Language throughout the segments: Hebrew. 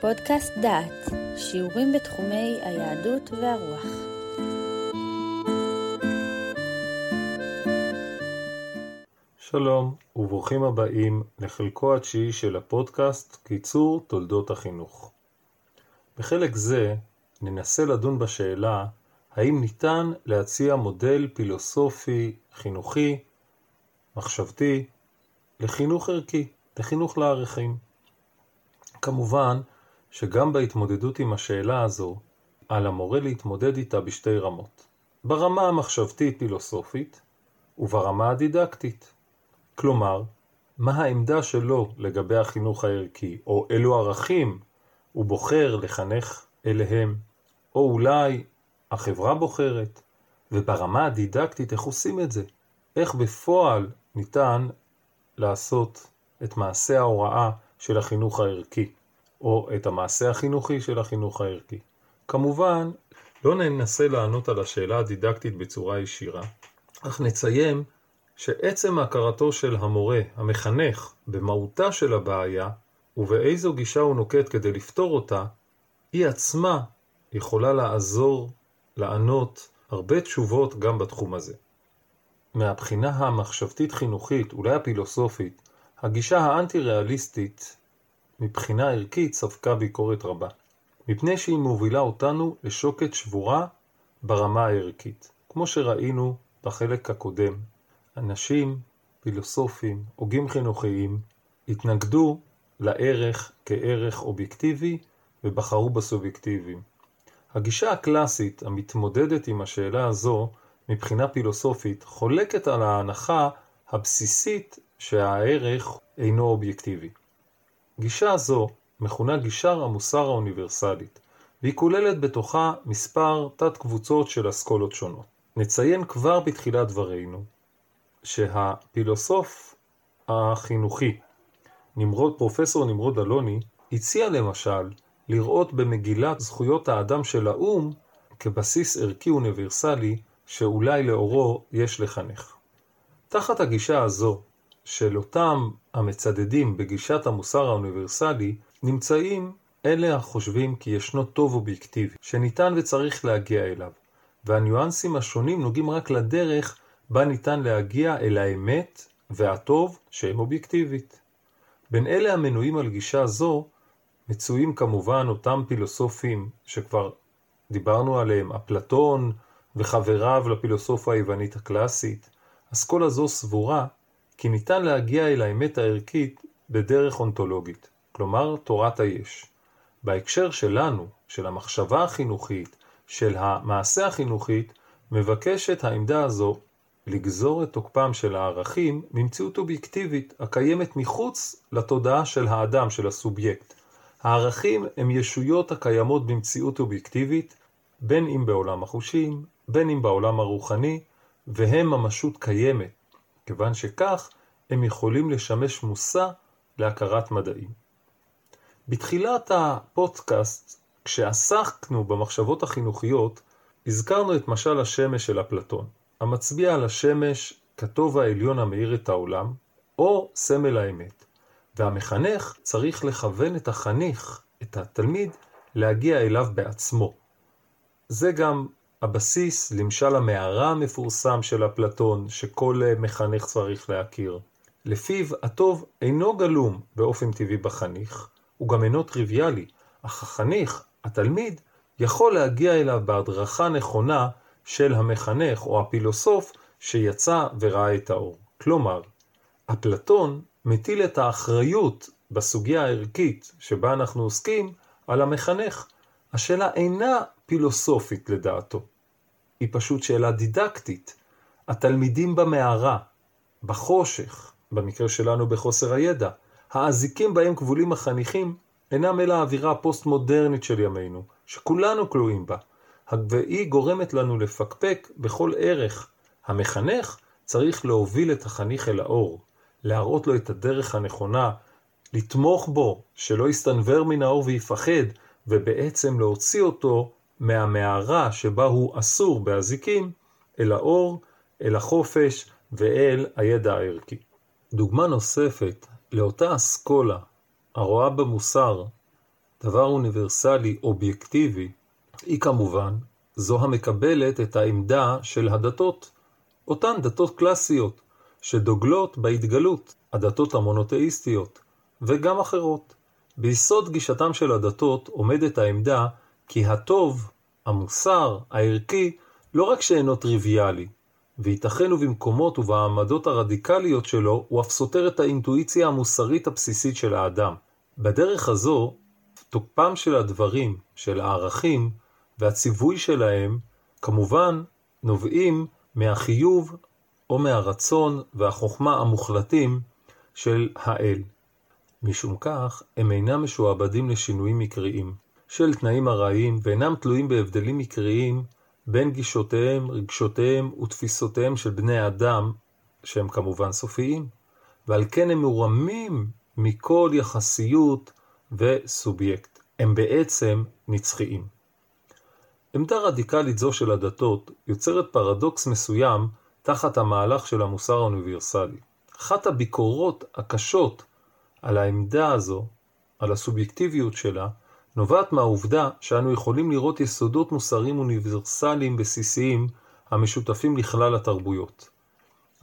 פודקאסט דעת, שיעורים בתחומי היהדות והרוח. שלום וברוכים הבאים לחלקו התשיעי של הפודקאסט קיצור תולדות החינוך. בחלק זה ננסה לדון בשאלה האם ניתן להציע מודל פילוסופי, חינוכי, מחשבתי, לחינוך ערכי, לחינוך לערכים. כמובן שגם בהתמודדות עם השאלה הזו, על המורה להתמודד איתה בשתי רמות. ברמה המחשבתית-פילוסופית וברמה הדידקטית. כלומר, מה העמדה שלו לגבי החינוך הערכי, או אילו ערכים הוא בוחר לחנך אליהם, או אולי החברה בוחרת, וברמה הדידקטית איך עושים את זה, איך בפועל ניתן לעשות את מעשה ההוראה של החינוך הערכי, או את המעשה החינוכי של החינוך הערכי. כמובן, לא ננסה לענות על השאלה הדידקטית בצורה ישירה, אך נציין שעצם הכרתו של המורה, המחנך, במהותה של הבעיה, ובאיזו גישה הוא נוקט כדי לפתור אותה, היא עצמה יכולה לעזור, לענות, הרבה תשובות גם בתחום הזה. מהבחינה המחשבתית-חינוכית, אולי הפילוסופית, הגישה האנטי-ריאליסטית מבחינה ערכית ספגה ביקורת רבה, מפני שהיא מובילה אותנו לשוקת שבורה ברמה הערכית. כמו שראינו בחלק הקודם, אנשים, פילוסופים, הוגים חינוכיים, התנגדו לערך כערך אובייקטיבי ובחרו בסובייקטיביים. הגישה הקלאסית המתמודדת עם השאלה הזו מבחינה פילוסופית חולקת על ההנחה הבסיסית שהערך אינו אובייקטיבי. גישה זו מכונה גישר המוסר האוניברסלית, והיא כוללת בתוכה מספר תת-קבוצות של אסכולות שונות. נציין כבר בתחילת דברינו שהפילוסוף החינוכי, נמרוד, פרופסור נמרוד אלוני, הציע למשל לראות במגילת זכויות האדם של האו"ם כבסיס ערכי אוניברסלי שאולי לאורו יש לחנך. תחת הגישה הזו של אותם המצדדים בגישת המוסר האוניברסלי, נמצאים אלה החושבים כי ישנו טוב אובייקטיבי, שניתן וצריך להגיע אליו, והניואנסים השונים נוגעים רק לדרך בה ניתן להגיע אל האמת והטוב שהם אובייקטיבית. בין אלה המנויים על גישה זו, מצויים כמובן אותם פילוסופים שכבר דיברנו עליהם, אפלטון וחבריו לפילוסופיה היוונית הקלאסית. אסכולה זו סבורה כי ניתן להגיע אל האמת הערכית בדרך אונתולוגית, כלומר תורת היש. בהקשר שלנו, של המחשבה החינוכית, של המעשה החינוכית, מבקשת העמדה הזו לגזור את תוקפם של הערכים ממציאות אובייקטיבית הקיימת מחוץ לתודעה של האדם, של הסובייקט. הערכים הם ישויות הקיימות במציאות אובייקטיבית, בין אם בעולם החושים, בין אם בעולם הרוחני, והם ממשות קיימת, כיוון שכך הם יכולים לשמש מושא להכרת מדעים. בתחילת הפודקאסט, כשעסקנו במחשבות החינוכיות, הזכרנו את משל השמש של אפלטון, המצביע על השמש כטוב העליון המאיר את העולם, או סמל האמת, והמחנך צריך לכוון את החניך, את התלמיד, להגיע אליו בעצמו. זה גם הבסיס למשל המערה המפורסם של אפלטון, שכל מחנך צריך להכיר. לפיו הטוב אינו גלום באופן טבעי בחניך, הוא גם אינו טריוויאלי, אך החניך, התלמיד, יכול להגיע אליו בהדרכה נכונה של המחנך או הפילוסוף שיצא וראה את האור. כלומר, אפלטון מטיל את האחריות בסוגיה הערכית שבה אנחנו עוסקים על המחנך. השאלה אינה פילוסופית לדעתו, היא פשוט שאלה דידקטית. התלמידים במערה, בחושך, במקרה שלנו בחוסר הידע, האזיקים בהם כבולים החניכים, אינם אלא האווירה הפוסט-מודרנית של ימינו, שכולנו כלואים בה, והיא גורמת לנו לפקפק בכל ערך. המחנך צריך להוביל את החניך אל האור, להראות לו את הדרך הנכונה, לתמוך בו, שלא יסתנוור מן האור ויפחד, ובעצם להוציא אותו מהמערה שבה הוא אסור באזיקים, אל האור, אל החופש ואל הידע הערכי. דוגמה נוספת לאותה אסכולה הרואה במוסר דבר אוניברסלי אובייקטיבי, היא כמובן זו המקבלת את העמדה של הדתות, אותן דתות קלאסיות, שדוגלות בהתגלות, הדתות המונותאיסטיות, וגם אחרות. ביסוד גישתם של הדתות עומדת העמדה כי הטוב, המוסר, הערכי, לא רק שאינו טריוויאלי, וייתכן ובמקומות ובעמדות הרדיקליות שלו, הוא אף סותר את האינטואיציה המוסרית הבסיסית של האדם. בדרך הזו, תוקפם של הדברים, של הערכים, והציווי שלהם, כמובן, נובעים מהחיוב או מהרצון והחוכמה המוחלטים של האל. משום כך, הם אינם משועבדים לשינויים מקריים של תנאים ארעיים, ואינם תלויים בהבדלים מקריים בין גישותיהם, רגשותיהם ותפיסותיהם של בני אדם, שהם כמובן סופיים, ועל כן הם מורמים מכל יחסיות וסובייקט. הם בעצם נצחיים. עמדה רדיקלית זו של הדתות יוצרת פרדוקס מסוים תחת המהלך של המוסר האוניברסלי. אחת הביקורות הקשות על העמדה הזו, על הסובייקטיביות שלה, נובעת מהעובדה שאנו יכולים לראות יסודות מוסריים אוניברסליים בסיסיים המשותפים לכלל התרבויות.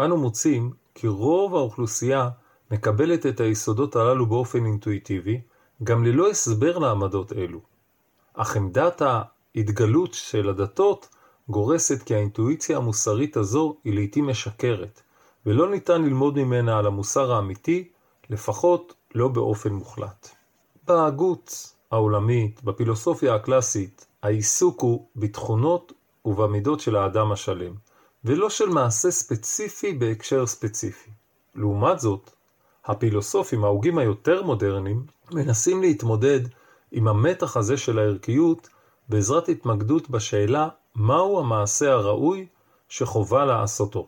אנו מוצאים כי רוב האוכלוסייה מקבלת את היסודות הללו באופן אינטואיטיבי, גם ללא הסבר לעמדות אלו. אך עמדת ההתגלות של הדתות גורסת כי האינטואיציה המוסרית הזו היא לעתים משקרת, ולא ניתן ללמוד ממנה על המוסר האמיתי, לפחות לא באופן מוחלט. בהגות העולמית, בפילוסופיה הקלאסית, העיסוק הוא בתכונות ובמידות של האדם השלם, ולא של מעשה ספציפי בהקשר ספציפי. לעומת זאת, הפילוסופים, ההוגים היותר מודרניים, מנסים להתמודד עם המתח הזה של הערכיות בעזרת התמקדות בשאלה מהו המעשה הראוי שחובה לעשותו,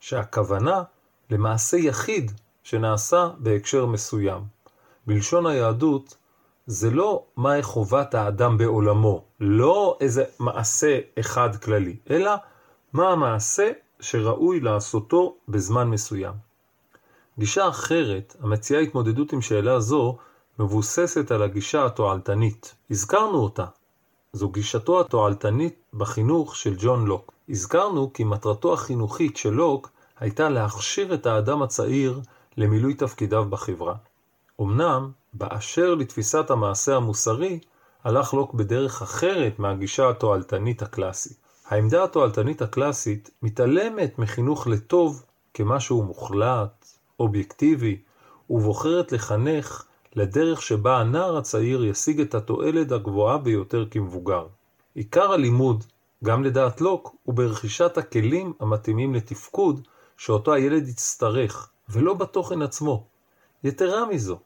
שהכוונה למעשה יחיד שנעשה בהקשר מסוים. בלשון היהדות, זה לא מהי חובת האדם בעולמו, לא איזה מעשה אחד כללי, אלא מה המעשה שראוי לעשותו בזמן מסוים. גישה אחרת, המציעה התמודדות עם שאלה זו, מבוססת על הגישה התועלתנית. הזכרנו אותה. זו גישתו התועלתנית בחינוך של ג'ון לוק. הזכרנו כי מטרתו החינוכית של לוק הייתה להכשיר את האדם הצעיר למילוי תפקידיו בחברה. אמנם, באשר לתפיסת המעשה המוסרי, הלך לוק בדרך אחרת מהגישה התועלתנית הקלאסית. העמדה התועלתנית הקלאסית מתעלמת מחינוך לטוב כמשהו מוחלט, אובייקטיבי, ובוחרת לחנך לדרך שבה הנער הצעיר ישיג את התועלת הגבוהה ביותר כמבוגר. עיקר הלימוד, גם לדעת לוק, הוא ברכישת הכלים המתאימים לתפקוד שאותו הילד יצטרך, ולא בתוכן עצמו. יתרה מזו,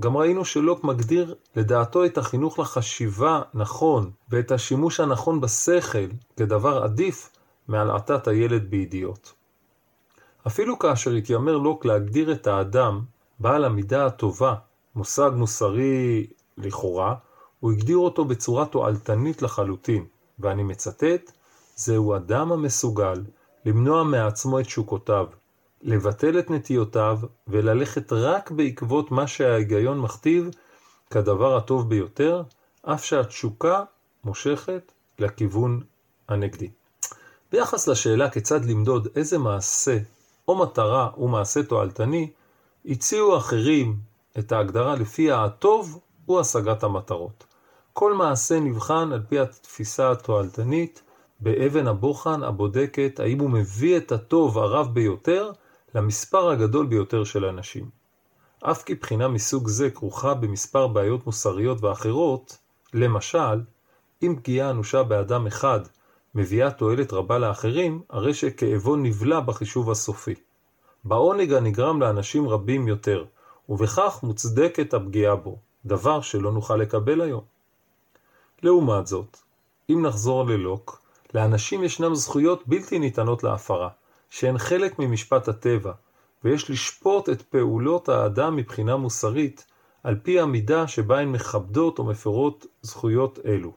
גם ראינו שלוק מגדיר לדעתו את החינוך לחשיבה נכון ואת השימוש הנכון בשכל כדבר עדיף מהלעטת הילד בידיעות. אפילו כאשר התיימר לוק להגדיר את האדם בעל המידה הטובה, מושג מוסרי לכאורה, הוא הגדיר אותו בצורה תועלתנית לחלוטין, ואני מצטט, זהו אדם המסוגל למנוע מעצמו את שוקותיו, לבטל את נטיותיו וללכת רק בעקבות מה שההיגיון מכתיב כדבר הטוב ביותר, אף שהתשוקה מושכת לכיוון הנגדי. ביחס לשאלה כיצד למדוד איזה מעשה או מטרה הוא מעשה תועלתני, הציעו אחרים את ההגדרה לפיה הטוב הוא השגת המטרות. כל מעשה נבחן על פי התפיסה התועלתנית באבן הבוחן הבודקת האם הוא מביא את הטוב הרב ביותר למספר הגדול ביותר של אנשים. אף כי בחינה מסוג זה כרוכה במספר בעיות מוסריות ואחרות, למשל, אם פגיעה אנושה באדם אחד מביאה תועלת רבה לאחרים, הרי שכאבו נבלע בחישוב הסופי. בעונג הנגרם לאנשים רבים יותר, ובכך מוצדקת הפגיעה בו, דבר שלא נוכל לקבל היום. לעומת זאת, אם נחזור ללוק, לאנשים ישנם זכויות בלתי ניתנות להפרה, שהן חלק ממשפט הטבע, ויש לשפוט את פעולות האדם מבחינה מוסרית על פי המידה שבה הן מכבדות או מפרות זכויות אלו.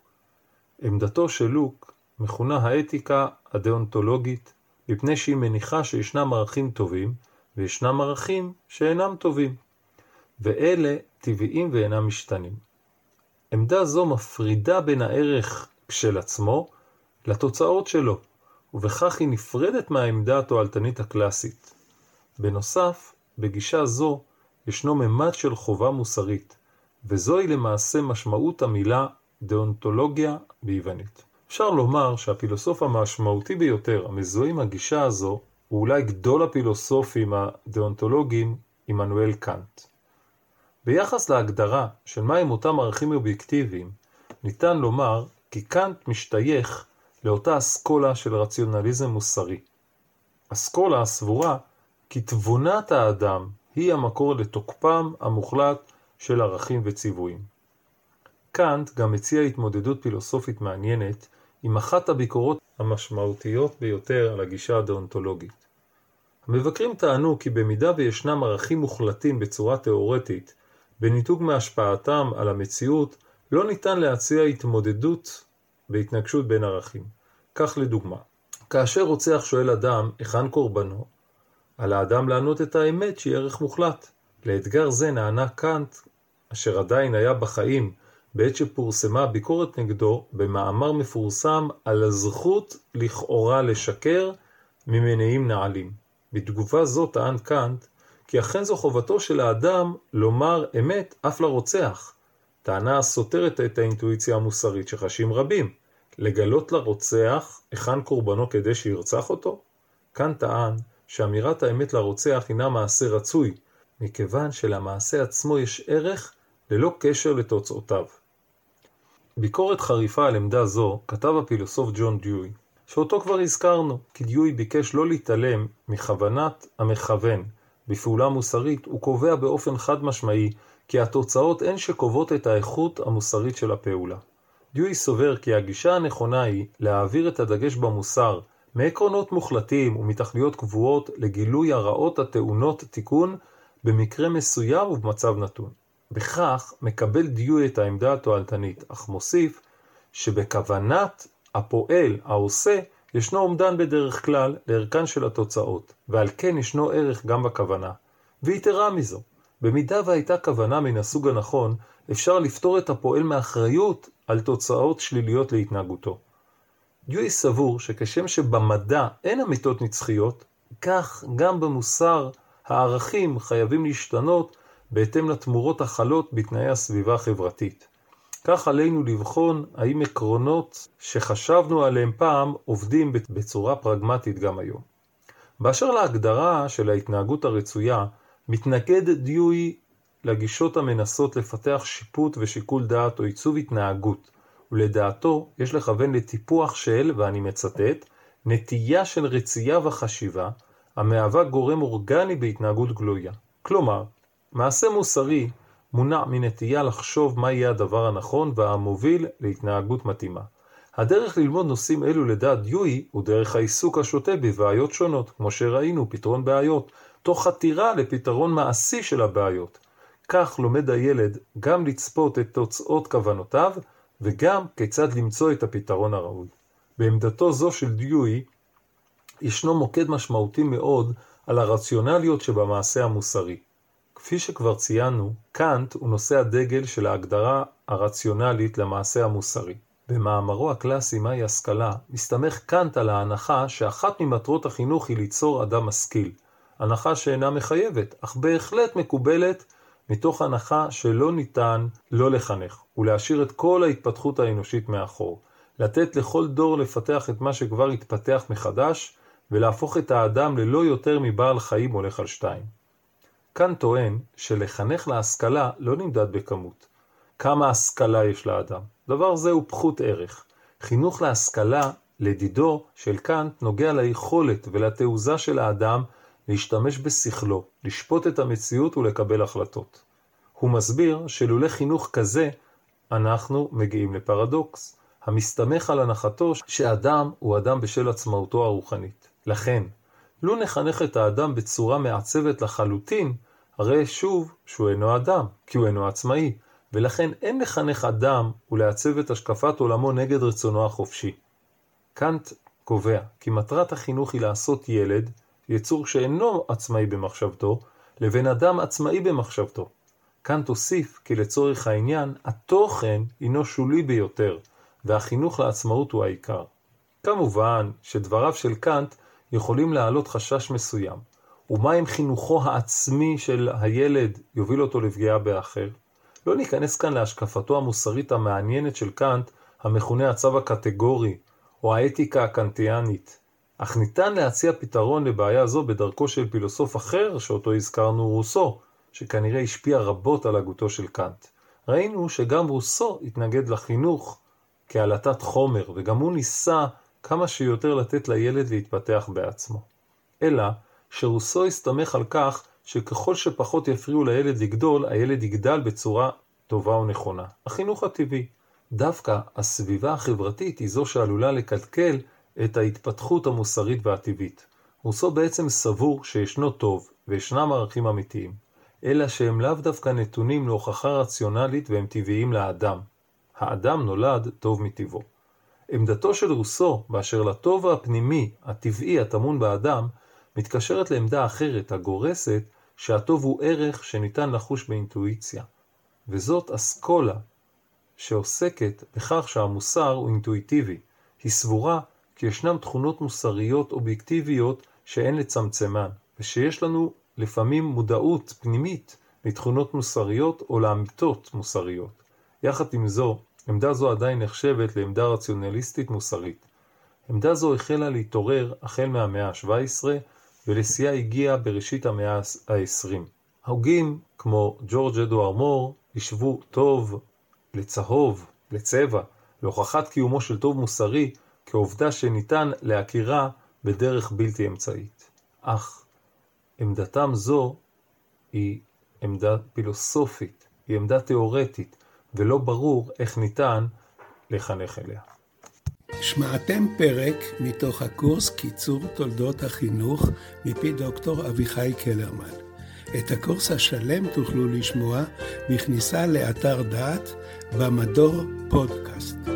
עמדתו של לוק מכונה האתיקה הדאונטולוגית, מפני שהיא מניחה שישנם ערכים טובים וישנם ערכים שאינם טובים, ואלה טבעיים ואינם משתנים. עמדה זו מפרידה בין הערך של עצמו לתוצאות שלו, ובכך היא נפרדת מהעמדה התועלתנית הקלאסית. בנוסף, בגישה זו ישנו ממד של חובה מוסרית, וזוהי למעשה משמעות המילה דאונטולוגיה ביוונית. אפשר לומר שהפילוסוף המשמעותי ביותר המזוהה עם הגישה הזו הוא אולי גדול הפילוסופים הדאונטולוגיים עמנואל קאנט. ביחס להגדרה של מהם אותם ערכים אובייקטיביים, ניתן לומר כי קאנט משתייך לאותה אסכולה של רציונליזם מוסרי. אסכולה הסבורה כי תבונת האדם היא המקור לתוקפם המוחלט של ערכים וציוויים. קאנט גם מציע התמודדות פילוסופית מעניינת עם אחת הביקורות המשמעותיות ביותר על הגישה הדאונטולוגית. המבקרים טענו כי במידה וישנם ערכים מוחלטים בצורה תאורטית, בניתוק מהשפעתם על המציאות, לא ניתן להציע התמודדות בהתנגשות בין ערכים. כך לדוגמה, כאשר רוצח שואל אדם היכן קורבנו, על האדם לענות את האמת שהיא ערך מוחלט. לאתגר זה נענה קאנט, אשר עדיין היה בחיים בעת שפורסמה ביקורת נגדו במאמר מפורסם על הזכות לכאורה לשקר ממניעים נעלים. בתגובה זו טען קאנט כי אכן זו חובתו של האדם לומר אמת אף לרוצח, טענה הסותרת את האינטואיציה המוסרית שחשים רבים. לגלות לרוצח היכן קורבנו כדי שירצח אותו? קאנט טען שאמירת האמת לרוצח הינה מעשה רצוי, מכיוון שלמעשה עצמו יש ערך ללא קשר לתוצאותיו. ביקורת חריפה על עמדה זו כתב הפילוסוף ג'ון דיואי, שאותו כבר הזכרנו, כי דיואי ביקש לא להתעלם מכוונת המכוון בפעולה מוסרית, הוא קובע באופן חד משמעי כי התוצאות הן שקובעות את האיכות המוסרית של הפעולה. דיואי סובר כי הגישה הנכונה היא להעביר את הדגש במוסר מעקרונות מוחלטים ומתכליות קבועות לגילוי הרעות הטעונות תיקון במקרה מסוים ובמצב נתון. בכך מקבל דיואי את העמדה התועלתנית, אך מוסיף שבכוונת הפועל, העושה, ישנו אומדן בדרך כלל לערכן של התוצאות, ועל כן ישנו ערך גם בכוונה. ויתרה מזו, במידה והייתה כוונה מן הסוג הנכון, אפשר לפתור את הפועל מאחריות על תוצאות שליליות להתנהגותו. דיואי סבור שכשם שבמדע אין אמיתות נצחיות, כך גם במוסר הערכים חייבים להשתנות בהתאם לתמורות החלות בתנאי הסביבה החברתית. כך עלינו לבחון האם עקרונות שחשבנו עליהם פעם עובדים בצורה פרגמטית גם היום. באשר להגדרה של ההתנהגות הרצויה, מתנגד דיואי לגישות המנסות לפתח שיפוט ושיקול דעת או עיצוב התנהגות, ולדעתו יש לכוון לטיפוח של, ואני מצטט, נטייה של רצייה וחשיבה, המהווה גורם אורגני בהתנהגות גלויה. כלומר, מעשה מוסרי מונע מנטייה לחשוב מה יהיה הדבר הנכון והמוביל להתנהגות מתאימה. הדרך ללמוד נושאים אלו לדעת דיואי הוא דרך העיסוק השוטה בבעיות שונות, כמו שראינו, פתרון בעיות, תוך חתירה לפתרון מעשי של הבעיות. כך לומד הילד גם לצפות את תוצאות כוונותיו וגם כיצד למצוא את הפתרון הראוי. בעמדתו זו של דיואי ישנו מוקד משמעותי מאוד על הרציונליות שבמעשה המוסרי. כפי שכבר ציינו, קאנט הוא נושא הדגל של ההגדרה הרציונלית למעשה המוסרי. במאמרו הקלאסי מהי השכלה, מסתמך קאנט על ההנחה שאחת ממטרות החינוך היא ליצור אדם משכיל. הנחה שאינה מחייבת, אך בהחלט מקובלת מתוך הנחה שלא ניתן לא לחנך, ולהשאיר את כל ההתפתחות האנושית מאחור. לתת לכל דור לפתח את מה שכבר התפתח מחדש, ולהפוך את האדם ללא יותר מבעל חיים הולך על שתיים. כאן טוען שלחנך להשכלה לא נמדד בכמות. כמה השכלה יש לאדם. דבר זה הוא פחות ערך. חינוך להשכלה, לדידו של קאנט, נוגע ליכולת ולתעוזה של האדם להשתמש בשכלו, לשפוט את המציאות ולקבל החלטות. הוא מסביר שלולא חינוך כזה, אנחנו מגיעים לפרדוקס, המסתמך על הנחתו שאדם הוא אדם בשל עצמאותו הרוחנית. לכן, לו נחנך את האדם בצורה מעצבת לחלוטין, הרי שוב שהוא אינו אדם, כי הוא אינו עצמאי, ולכן אין לחנך אדם ולעצב את השקפת עולמו נגד רצונו החופשי. קאנט קובע כי מטרת החינוך היא לעשות ילד, יצור שאינו עצמאי במחשבתו, לבין אדם עצמאי במחשבתו. קאנט הוסיף כי לצורך העניין, התוכן הינו שולי ביותר, והחינוך לעצמאות הוא העיקר. כמובן שדבריו של קאנט יכולים להעלות חשש מסוים, ומה אם חינוכו העצמי של הילד יוביל אותו לפגיעה באחר? לא ניכנס כאן להשקפתו המוסרית המעניינת של קאנט, המכונה הצו הקטגורי, או האתיקה הקנטיאנית, אך ניתן להציע פתרון לבעיה זו בדרכו של פילוסוף אחר, שאותו הזכרנו רוסו, שכנראה השפיע רבות על הגותו של קאנט. ראינו שגם רוסו התנגד לחינוך כעלטת חומר, וגם הוא ניסה כמה שיותר לתת לילד להתפתח בעצמו. אלא שרוסו הסתמך על כך שככל שפחות יפריעו לילד לגדול, הילד יגדל בצורה טובה ונכונה. החינוך הטבעי. דווקא הסביבה החברתית היא זו שעלולה לקלקל את ההתפתחות המוסרית והטבעית. רוסו בעצם סבור שישנו טוב וישנם ערכים אמיתיים, אלא שהם לאו דווקא נתונים להוכחה רציונלית והם טבעיים לאדם. האדם נולד טוב מטבעו. עמדתו של רוסו באשר לטוב הפנימי, הטבעי, הטמון באדם, מתקשרת לעמדה אחרת, הגורסת, שהטוב הוא ערך שניתן לחוש באינטואיציה. וזאת אסכולה שעוסקת בכך שהמוסר הוא אינטואיטיבי. היא סבורה כי ישנן תכונות מוסריות אובייקטיביות שאין לצמצמן, ושיש לנו לפעמים מודעות פנימית לתכונות מוסריות או לאמיתות מוסריות. יחד עם זו, עמדה זו עדיין נחשבת לעמדה רציונליסטית מוסרית. עמדה זו החלה להתעורר החל מהמאה ה-17 ולשיאה הגיעה בראשית המאה ה-20. הוגים כמו ג'ורג' אדואר מור השוו טוב לצהוב, לצבע, להוכחת קיומו של טוב מוסרי כעובדה שניתן להכירה בדרך בלתי אמצעית. אך עמדתם זו היא עמדה פילוסופית, היא עמדה תאורטית, ולא ברור איך ניתן לחנך אליה. שמעתם פרק מתוך הקורס קיצור תולדות החינוך מפי דוקטור אביחי קלרמן. את הקורס השלם תוכלו לשמוע בכניסה לאתר דעת במדור פודקאסט.